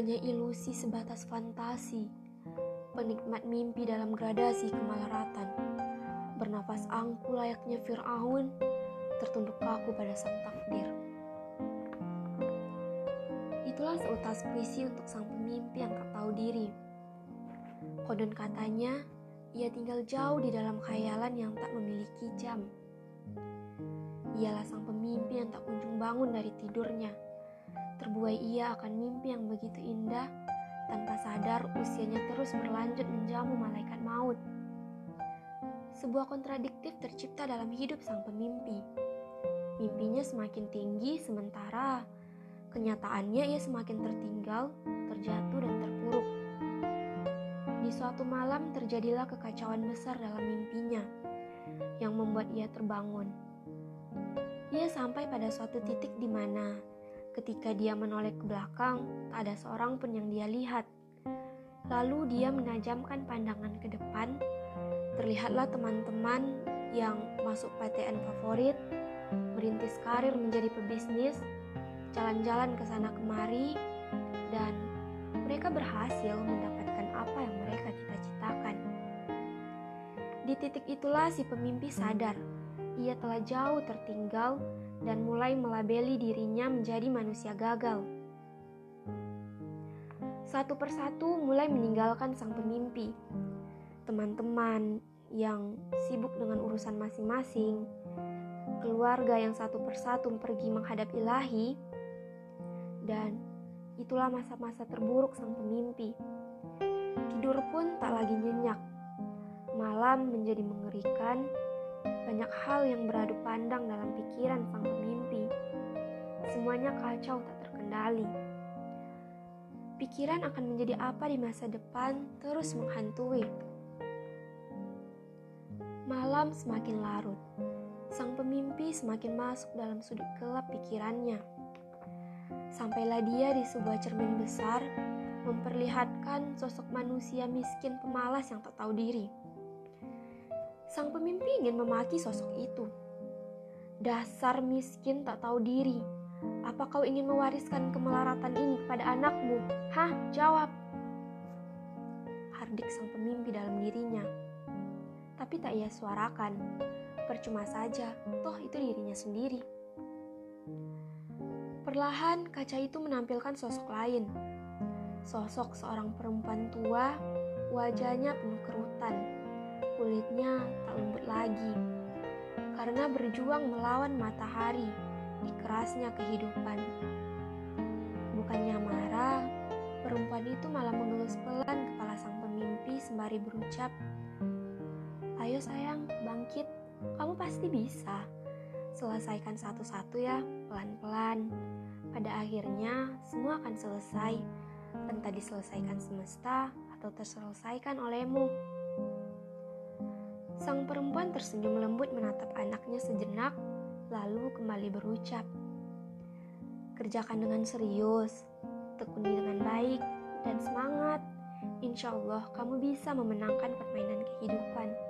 hanya ilusi sebatas fantasi, penikmat mimpi dalam gradasi kemalaratan. Bernafas angku layaknya Fir'aun, tertunduk kaku pada sang takdir. Itulah seutas puisi untuk sang pemimpi yang tak tahu diri. Konon katanya, ia tinggal jauh di dalam khayalan yang tak memiliki jam. Ialah sang pemimpi yang tak kunjung bangun dari tidurnya terbuai ia akan mimpi yang begitu indah, tanpa sadar usianya terus berlanjut menjamu malaikat maut. Sebuah kontradiktif tercipta dalam hidup sang pemimpi. Mimpinya semakin tinggi, sementara kenyataannya ia semakin tertinggal, terjatuh, dan terpuruk. Di suatu malam terjadilah kekacauan besar dalam mimpinya yang membuat ia terbangun. Ia sampai pada suatu titik di mana Ketika dia menoleh ke belakang, tak ada seorang pun yang dia lihat. Lalu dia menajamkan pandangan ke depan. Terlihatlah teman-teman yang masuk PTN favorit, merintis karir menjadi pebisnis, jalan-jalan ke sana kemari, dan mereka berhasil mendapatkan apa yang mereka cita-citakan. Di titik itulah si pemimpi sadar ia telah jauh tertinggal dan mulai melabeli dirinya menjadi manusia gagal. Satu persatu mulai meninggalkan sang pemimpi. Teman-teman yang sibuk dengan urusan masing-masing, keluarga yang satu persatu pergi menghadap ilahi, dan itulah masa-masa terburuk sang pemimpi. Tidur pun tak lagi nyenyak. Malam menjadi mengerikan banyak hal yang beradu pandang dalam pikiran sang pemimpi. Semuanya kacau tak terkendali. Pikiran akan menjadi apa di masa depan terus menghantui. Malam semakin larut. Sang pemimpi semakin masuk dalam sudut gelap pikirannya. Sampailah dia di sebuah cermin besar memperlihatkan sosok manusia miskin pemalas yang tak tahu diri Sang pemimpi ingin memaki sosok itu. Dasar miskin tak tahu diri. Apa kau ingin mewariskan kemelaratan ini kepada anakmu? Hah? Jawab. Hardik sang pemimpi dalam dirinya. Tapi tak ia suarakan. Percuma saja, toh itu dirinya sendiri. Perlahan kaca itu menampilkan sosok lain. Sosok seorang perempuan tua, wajahnya penuh kerutan kulitnya lagi karena berjuang melawan matahari di kerasnya kehidupan. Bukannya marah, perempuan itu malah mengelus pelan kepala sang pemimpi sembari berucap, Ayo sayang, bangkit, kamu pasti bisa. Selesaikan satu-satu ya, pelan-pelan. Pada akhirnya, semua akan selesai, entah diselesaikan semesta atau terselesaikan olehmu. Sang perempuan tersenyum lembut menatap anaknya sejenak, lalu kembali berucap, "Kerjakan dengan serius, tekuni dengan baik, dan semangat. Insya Allah, kamu bisa memenangkan permainan kehidupan."